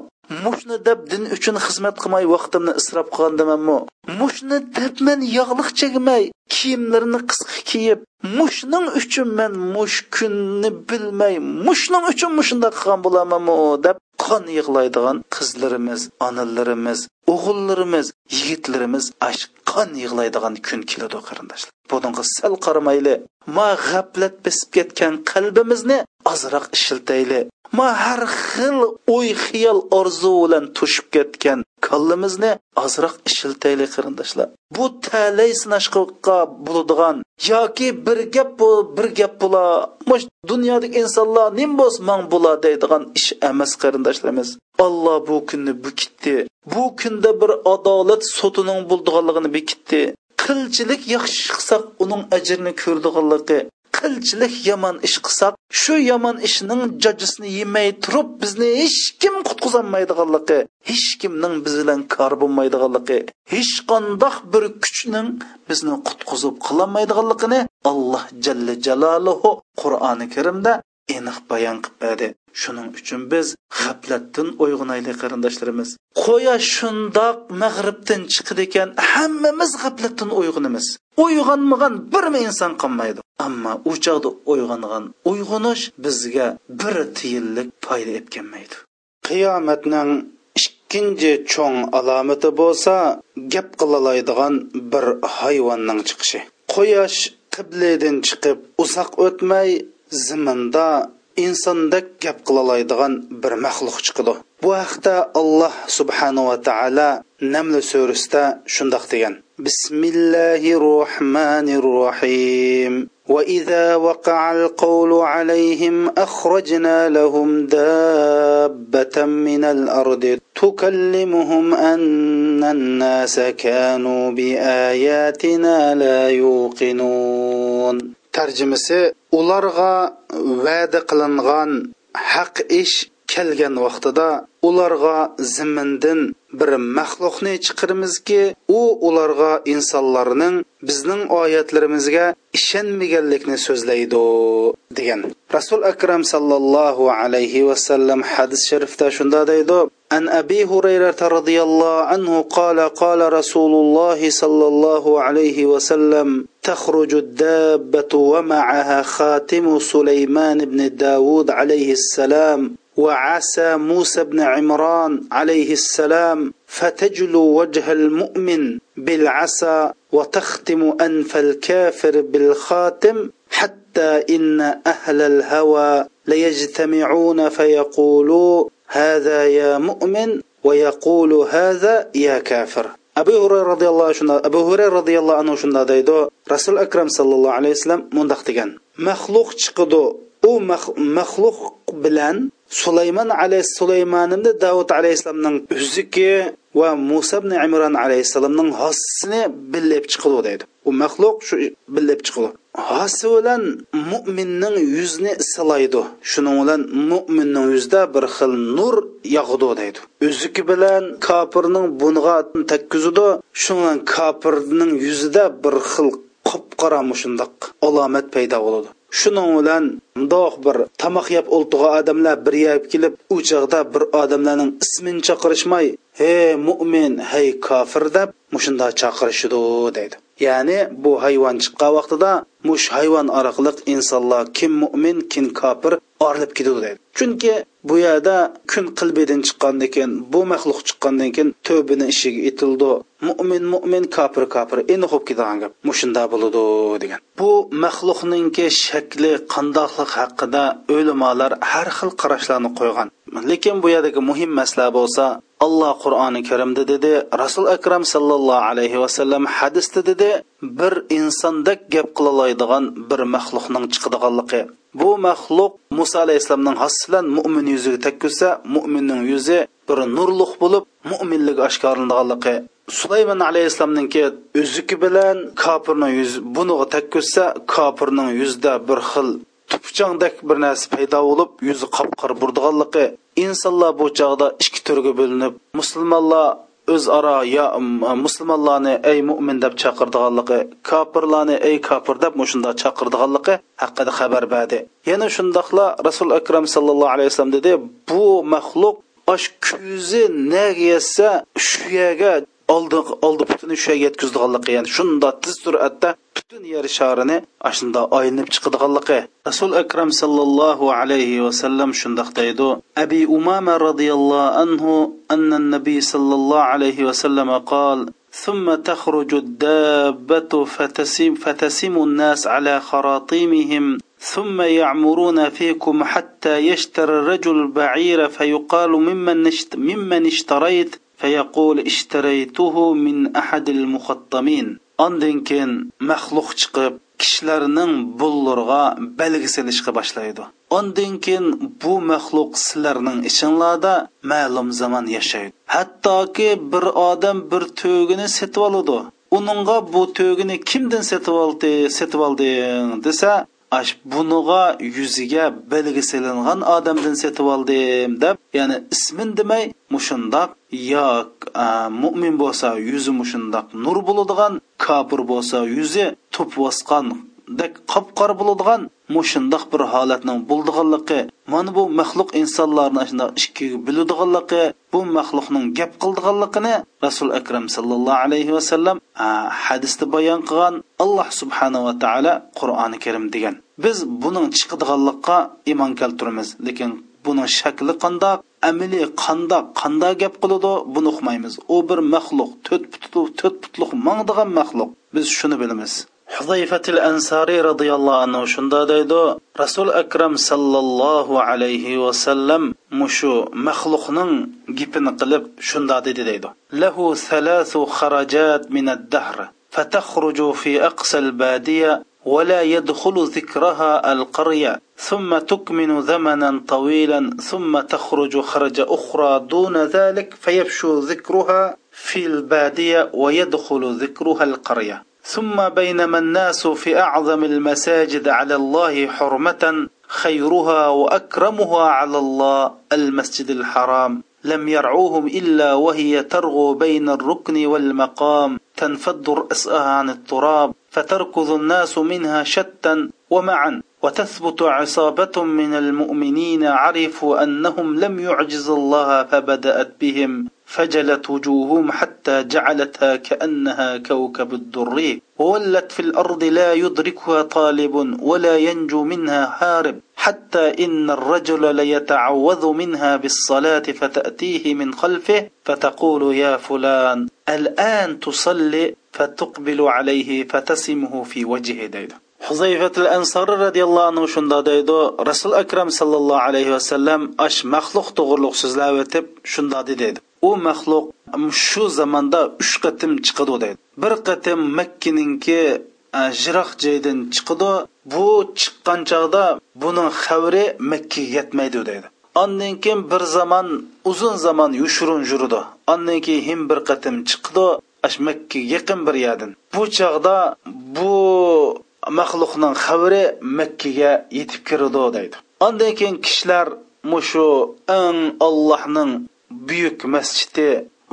mushni deb din uchun xizmat qilmay vaqtimni isrof qilgandimanmi mushni deb men yog'liq chekmay kiyimlarini qisqa kiyib mushning uchun men mush kunni bilmay mushning uchun mushunda qilgan bo'lamanmi? deb qon yig'laydigan qizlarimiz onalarimiz o'g'illarimiz yigitlarimiz ash qon yig'laydigan kun keladi qarindoshlar. Bunga sal qaramayli. Ma g'aflat besib ketgan qalbimizni ozroq ishiltayli. Ma har xil o'y xiyol orzu bilan to'shib ketgan kallamizni ozroq ishiltaylik qarindoshlar. Bu talay sinashqa bo'ladigan yoki bir gap bu bir gap bo'la mush dunyodagi insonlar nim bo'lsa man bo'la deydigan ish emas qarindoshlarimiz. Alloh bu kunni bukitdi. Bu kunda bir adolat sotining bo'ldiganligini bekitdi qilchilik yaxshi qilsak uning ajrini ko'rdiganligi qilchilik yomon ish qilsak shu yomon ishning jajisini yemay turib bizni hech kim qutqizolmaydiganligi hech kimning biz bilan kor bo'lmaydiganligi hech qandoq bir kuchning bizni qutqizib qilolmaydiganligini alloh jalla jaloluhu qur'oni karimda aniq bayon qilib berdi shuning uchun biz g'aflatdan uyg'onaylik qarindoshlarimiz. Quyosh shundoq mag'ribdan chiqadi ekan hammamiz g'aflatdan uyg'onamiz uyg'onmagan birmi inson qolmaydi? Ammo u chog'da uyg'ongan uyg'onish bizga bir tiyinlik foyda etganmaydi. Qiyomatning ikkinchi cho'ng alomati bo'lsa gap qilalaydigan bir hayvonning chiqishi. Quyosh qibladan chiqib uzoq o'tmay ziminda insondek gap qilalaydigan bir maxluq chiqidi bu haqda alloh subhanava taolo namli surasida shundoq degan bismillahi rohmanir rohim وإذا وقع القول عليهم أخرجنا لهم دابة من الأرض تكلمهم أن الناس كانوا بآياتنا لا يوقنون tarjimasi ularga va'da qilingan haq ish kelgan vaqtida ularga zimmindan bir maxluqni chiqaramizki u ularga insonlarning bizning oyatlarimizga ishonmaganlikni so'zlaydi degan. Rasul akram sallallohu alayhi vasallam hadis sharifda shunda deydi عن أبي هريرة رضي الله عنه قال قال رسول الله صلى الله عليه وسلم تخرج الدابة ومعها خاتم سليمان بن داود عليه السلام وعسى موسى بن عمران عليه السلام فتجلو وجه المؤمن بالعسى وتختم أنف الكافر بالخاتم حتى إن أهل الهوى ليجتمعون فيقولوا هذا يا مؤمن ويقول هذا يا كافر abu hurayra roziyallohu shunda abu hurayra roziyallohu anhu shunda deydi rasul akram sallallohu alayhi vasallam mundoq degan maxluq chiqidi u maxluq bilan sulaymon alayhi sulaymonimni davud alayhissalomning uzuki va musa ibn imron alayhissalomning hossini billab chiqidi deydi u maxluq shu billab chiqidi hosi bilan mo'minning yuzini isilaydi. Shuning bilan mo'minning yuzida bir xil nur yog'di deydi o'ziki bilan kofirning bunga takkizidi shundan kofirning yuzida bir xil qop qora mushundoq alomat paydo bo'ladi. Shuning bilan mundoq bir tomoq yeb o'ltig'a odamlar bir yeb kelib u chog'da bir odamlarning ismini chaqirishmay hey mo'min hey kofir deb mushunda chaqirishidi deydi. Ya'ni bu hayvon chiqqan vaqtida mush hayvon orqali insonlar kim mo'min kim kofir orilib ketadi deydi. Chunki bu yerda kun qilbidan chiqqandan keyin bu maxluq chiqqandan keyin tövbini ishiga etildi. Mo'min mo'min kofir kofir endi xo'p ketadigan gap mushunda bo'ladi degan. Bu maxluqninki shakli qandoqlik haqida o'limolar har xil qarashlarni qo'ygan. Lekin bu yerdagi muhim masala bo'lsa alloh qur'oni karimda dedi rasul akram sallallohu alayhi vasallam hadisda dedi bir insondek gap qilolaydigan bir maxluqning chiqadiganligi. Bu maxluq muso alayhissalomning hossi bilan mo'min yuziga tekkizsa mo'minning yuzi bir nurliq bo'lib mo'minligi oshkorlanganligi sulaymon alayhissalomniki o'ziki bilan kofirning yuzi buniga tekkizsa kofirning yuzida bir xil tupchangdek bir narsa paydo bo'lib yuzi qop qora burdiganligi. Insonlar bu chog'da ikki turga bo'linib musulmonlar o'zaro yo musulmonlarni ey mo'min deb chaqirdiganligi kofirlarni ey kofir deb mushunda chaqirdiganligi haqida xabar berdi yana shundoqla rasul akram sallallohu alayhi vasallam dedi bu maxluq osh kuzi naga yetsa shu yerga oldi oldi butuni shu yerga yetkazdiganligi ya'ni shunda tez sur'atda butun yer sharini ashunda aylanib chiqadiganligi rasul akram sallallohu alayhi vasallam shundoq deydi abi umama roziyallohu anhu anna nabiy sallallohu alayhi vasallam qol ثم تخرج الدابة فتسم, فتسم الناس على خراطيمهم ثم يعمرون فيكم حتى يشتري الرجل البعير فيقال ممن, ممن اشتريت فيقول اشتريته من أحد المخطمين Ondan keyin maxluq chiqib kishilarning bullurga balgi silishga boshlaydi. Ondan keyin bu maxluq sizlarning ichinglarda ma'lum zamon yashaydi. Hattoki bir odam bir to'gini setib oladi. Uningga bu to'gini kimdan setib oldi, setib olding desa, aş bunuğa yüzüge belge silingan adamdan setip aldım dep yani ismin demey mushundaq yo e, mo'min bo'lsa yuzi mushundaq nur bo'ladigan kofir bo'lsa yuzi tup bosqandek qop qora bo'ladigan mushundoq bir holatning bo'ldiganligi mana bu maxluq insonlarni shundoq ikkiga bo'ladiganligi bu maxluqning gap qildiganligini rasul akram sallallohu alayhi vasallam hadisda bayon qilgan alloh subhanava taolo qur'oni karim degan. Biz buning chiqadiganlikqa iymon keltiramiz lekin buning shakli qandoq amili qandoq qandoq gap qiladi buni uqmaymiz. U bir maxluq to'rt putluq to'rt putluq mangdigan maxluq. Biz shuni bilamiz. Huzayfatil ansariy roziyallohu anhu shunda deydi rasul akram sallallohu alayhi vasallam mushu maxluqning gipini qilib shunda dedi deydi lahu thalathu kharajat min ad-dahr فتخرج في أقصى البادية ولا يدخل ذكرها القرية ثم تكمن زمنا طويلا ثم تخرج خرج أخرى دون ذلك فيفشو ذكرها في البادية ويدخل ذكرها القرية ثم بينما الناس في أعظم المساجد على الله حرمة خيرها وأكرمها على الله المسجد الحرام. لم يرعوهم إلا وهي ترغو بين الركن والمقام تنفض رأسها عن التراب فتركض الناس منها شتا ومعا. وتثبت عصابة من المؤمنين عرفوا أنهم لم يعجز الله فبدأت بهم. فجلت وجوههم حتى جعلتها كأنها كوكب الدري وولت في الأرض لا يدركها طالب ولا ينجو منها هارب حتى إن الرجل ليتعوذ منها بالصلاة فتأتيه من خلفه فتقول يا فلان الآن تصلي فتقبل عليه فتسمه في وجهه. ديدا huzayfatul ansori roziyallohu anhu shunda deydi rasul akram sallallohu alayhi vasallam ash maxluq to'g'riliq so'zlab o'tib shunda dedi u maxluq shu zamonda uch qatim chiqadi deydi. Bir qatim makkininki e, jiroq joydan chiqadi. Bu chiqqan chog'da buning xabari makkaga yetmaydi deydi. Ondan keyin bir zamon uzun zamon yushurun yurdi ondan keyin him bir qatim chiqdi ash yaqin bir yerdan. Bu chog'da bu maxluqning xabari makkaga yetib kirdi deydi. Ondan keyin kishilar mushu eng allohning buyuk masjidi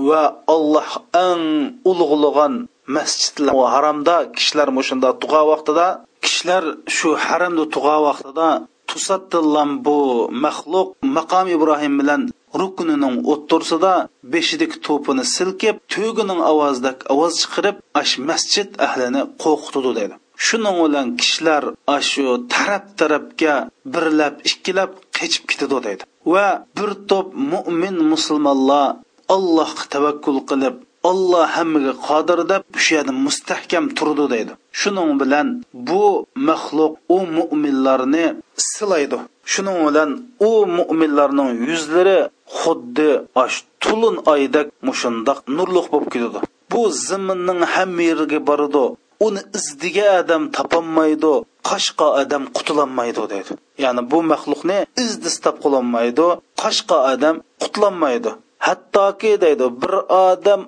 va alloh eng ulug'lagan masjidlar haromda kishilar mushunda tug'a vaqtida kishilar shu haramda tug'a vaqtida tusatdilan bu maxluq maqom ibrohim bilan rukunining o'ttirsida beshidagi to'pini silkib tugining ovozidak ovoz chiqarib ash masjid ahlini qo'rqitdi dedi. Shuning bilan kishilar shu taraf tarafga birlab ikkilab qechib ketadi deydi va bir to'p mo'min musulmonlar allohga tavakkul qilib olloh hammaga qodir deb shu yerda mustahkam turdi deydi. Shuning bilan bu maxluq u mo'minlarni silaydi. Shuning bilan u mo'minlarning yuzlari xuddi osh tulun oydak mushundoq nurliq bo'lib ketadi. Bu ziminning hamma yeriga boradi. Uni izdigan odam topolmaydi qoshqa odam qutulolmaydi deydi. Ya'ni bu maxluqni izdistab qilolmaydi qoshqa odam qutulolmaydi hattoki deydi bir odam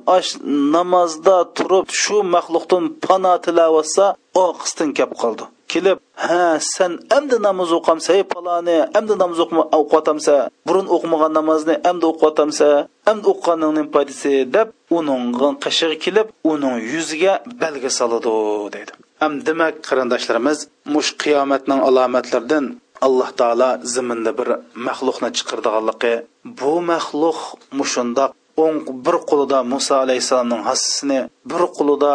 namozda turib shu maxluqdan pano tilayotsa oqisdan kep qoldi. Kelib ha sen endi namoz o'qamsa ey paloni endi namoz o'qiyotamsa burun o'qimagan namozni endi o'qiyotamsa endi o'qiganning foydasi deb uning qishig'i kelib uning yuziga belgi soladi deydi am demak qarindoshlarimiz mush qiyomatning alomatlaridan alloh taolo ziminda bir maxluqni chiqardiganligi bu maxluq mushundoq o'ng bir qo'lida muso alayhissalomning hassisini bir qo'lida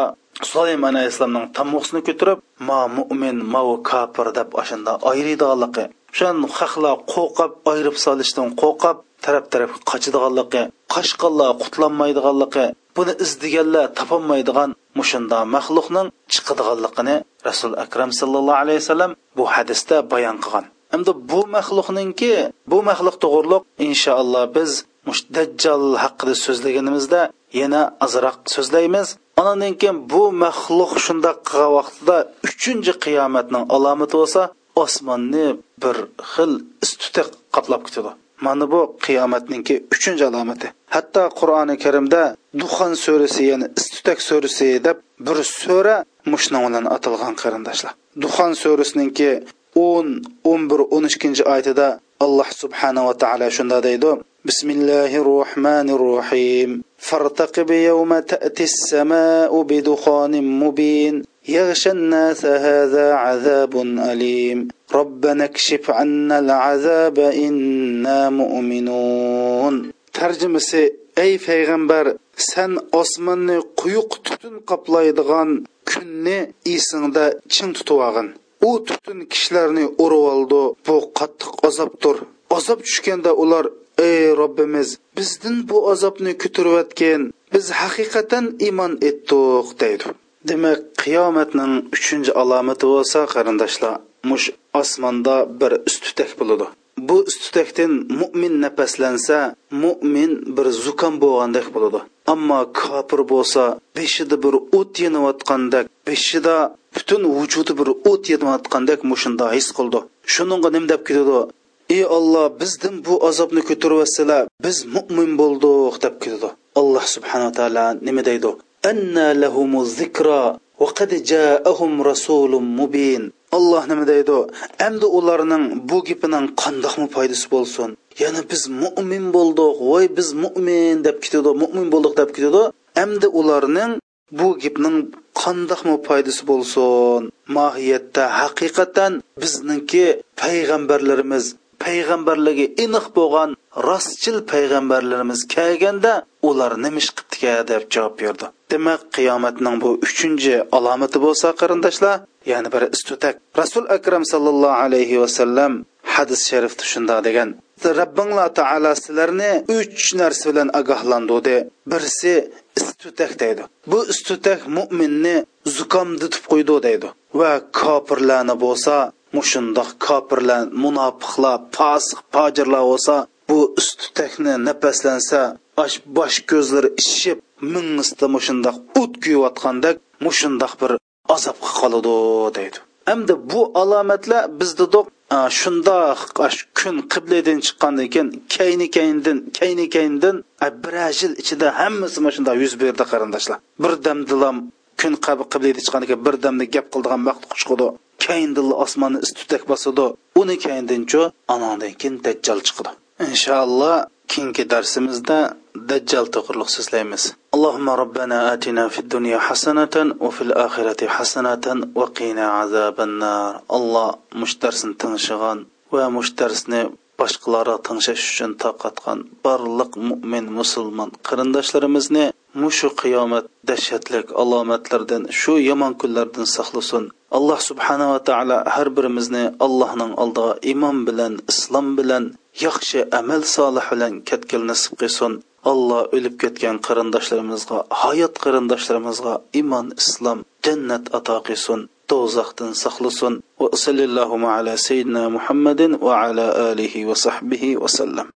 sulaymon alayhissalomning ма ko'tarib ma mo'min ma kofir deb oshanda ayridiganligi shan haqlar qo'rqab ayirib solishdan qo'rqab taraf tarafga qochadiganligi qochqanlar qutlanmaydiganligi buni izdeganlar topolmaydigan mushunda maxluqning chiqadiganligini rasul akram sallallohu alayhi vasallam bu hadisda bayon qilgan. Endi bu maxluqninki bu maxluq to'g'riliq inshaalloh biz mush dajjal haqida so'zlaganimizda yana ozroq so'zlaymiz. Anandan keyin bu maxluq shundoq qilgan vaqtida uchinchi qiyomatning alomati bo'lsa osmonni bir xil istuta qaplab ketadi. Mana bu qiyomatninki uchinchi alomati. Hatto qur'oni karimda duxon surasi ya'ni istutak surasi deb bir sura mushna bilan atalgan qarindoshlar. Duxon surasininki o'n o'n bir o'n ikkinchi oyatida alloh subhanava taolo shunda deydi بسم الله الرحمن الرحيم فارتقب يوم تأتي السماء بدخان مبين يغشى الناس هذا عذاب أليم ربنا اكشف عنا العذاب إنا مؤمنون ترجمة أي پیغمبر sen osmonni quyuq tutun qoplaydigan kunni esingda ching tutib olg'in u tutun kishilarni urib oldi bu qattiq azobdir azob tushganda ular ey robbimiz bizdan bu azobni ko'tarayotgan biz haqiqatan iymon etdik deydi. Demak qiyomatning uchinchi alomati bo'lsa qarindoshlar mush osmonda bir ustutak bo'ladi. Bu ustutakdan mo'min nafaslansa mo'min bir zukam bo'lgandek bo'ladi. Ammo kofir bo'lsa beshida bir o't yonayotgandek beshida butun vujudi bir o't yonayotgandek mushunda his qildi. Shuninga nim deb ketadi ey olloh bizdan bu azobni ko'tarvasizlar biz mo'min bo'ldik deb ketadi. Alloh subhanaa taolo nima deydi? Anna lahumu zikra va qad jaahum rasulun mubin. Alloh nima deydi? Endi ularning bu gapining qandoqmi foydasi bo'lsin? Ya'ni biz mo'min bo'ldik voy biz mo'min deb ketadi mo'min bo'ldik deb ketadi. Endi ularning bu gapning qandoqmi foydasi bo'lsin? Mohiyatda haqiqatan bizningki payg'ambarlarimiz payg'ambarligi aniq bo'lgan rostchil payg'ambarlarimiz kelganda ular nima ish qilibdika deb javob berdi. Demak qiyomatning bu uchinchi alomati bo'lsa qarindoshlar ya'ni bir istutak rasul akram sallallohu alayhi vasallam hadis sharifda shundoq degan. Robbinglar taolo sizlarni uch narsa bilan ogohlantirdi birisi istutak deydi. Bu istutak mo'minni zukomditib qo'ydi deydi. Va kofirlarni bo'lsa mushundoq kofirlar munofiqlar posiq fojirlar bo'lsa bu usti takni nafaslansa osh bosh ko'zlari ishib mingista mushundoq o't kuyayotgandek mushundoq bir azobga qoladi deydi. Hamda bu alomatlar bizda shundoq kun qibladan chiqqandan keyin kayni kayindan kayni kayindan bir yil ichida hammasi mana shundoq yuz berdi qarindoshlar. Bir damdilam kun qiblada chiqqandan keyin bir damda gap qildigan vaqt chiqadi kayindilla osmonni istutak bosadi. Uni kayindincho anandan keyin dajjal chiqadi. Inshaalloh keyingi darsimizda dajjal to'g'riliq so'zlaymiz. Allohumma robbana atina fid dunya hasanatan va fil oxirati hasanatan va qina azaban nar alloh mushtarsini tingshigan va mushtarsni boshqalarga tingshash uchun toqatgan barliq mo'min musulmon qarindoshlarimizni mushu qiyomat dahshatlik alomatlardan shu yomon kunlardan saqlasin. Alloh subhanava taolo har birimizni allohning oldiga iymon bilan islom bilan yaxshi amal solih bilan ketgan nasib qilsin. Alloh o'lib ketgan qarindoshlarimizga hayot qarindoshlarimizga iymon islom jannat ato qilsin. Do'zaxdan saqlasin va sallallohu ala sayyidina muhammadin va ala alihi va sahbihi vasallam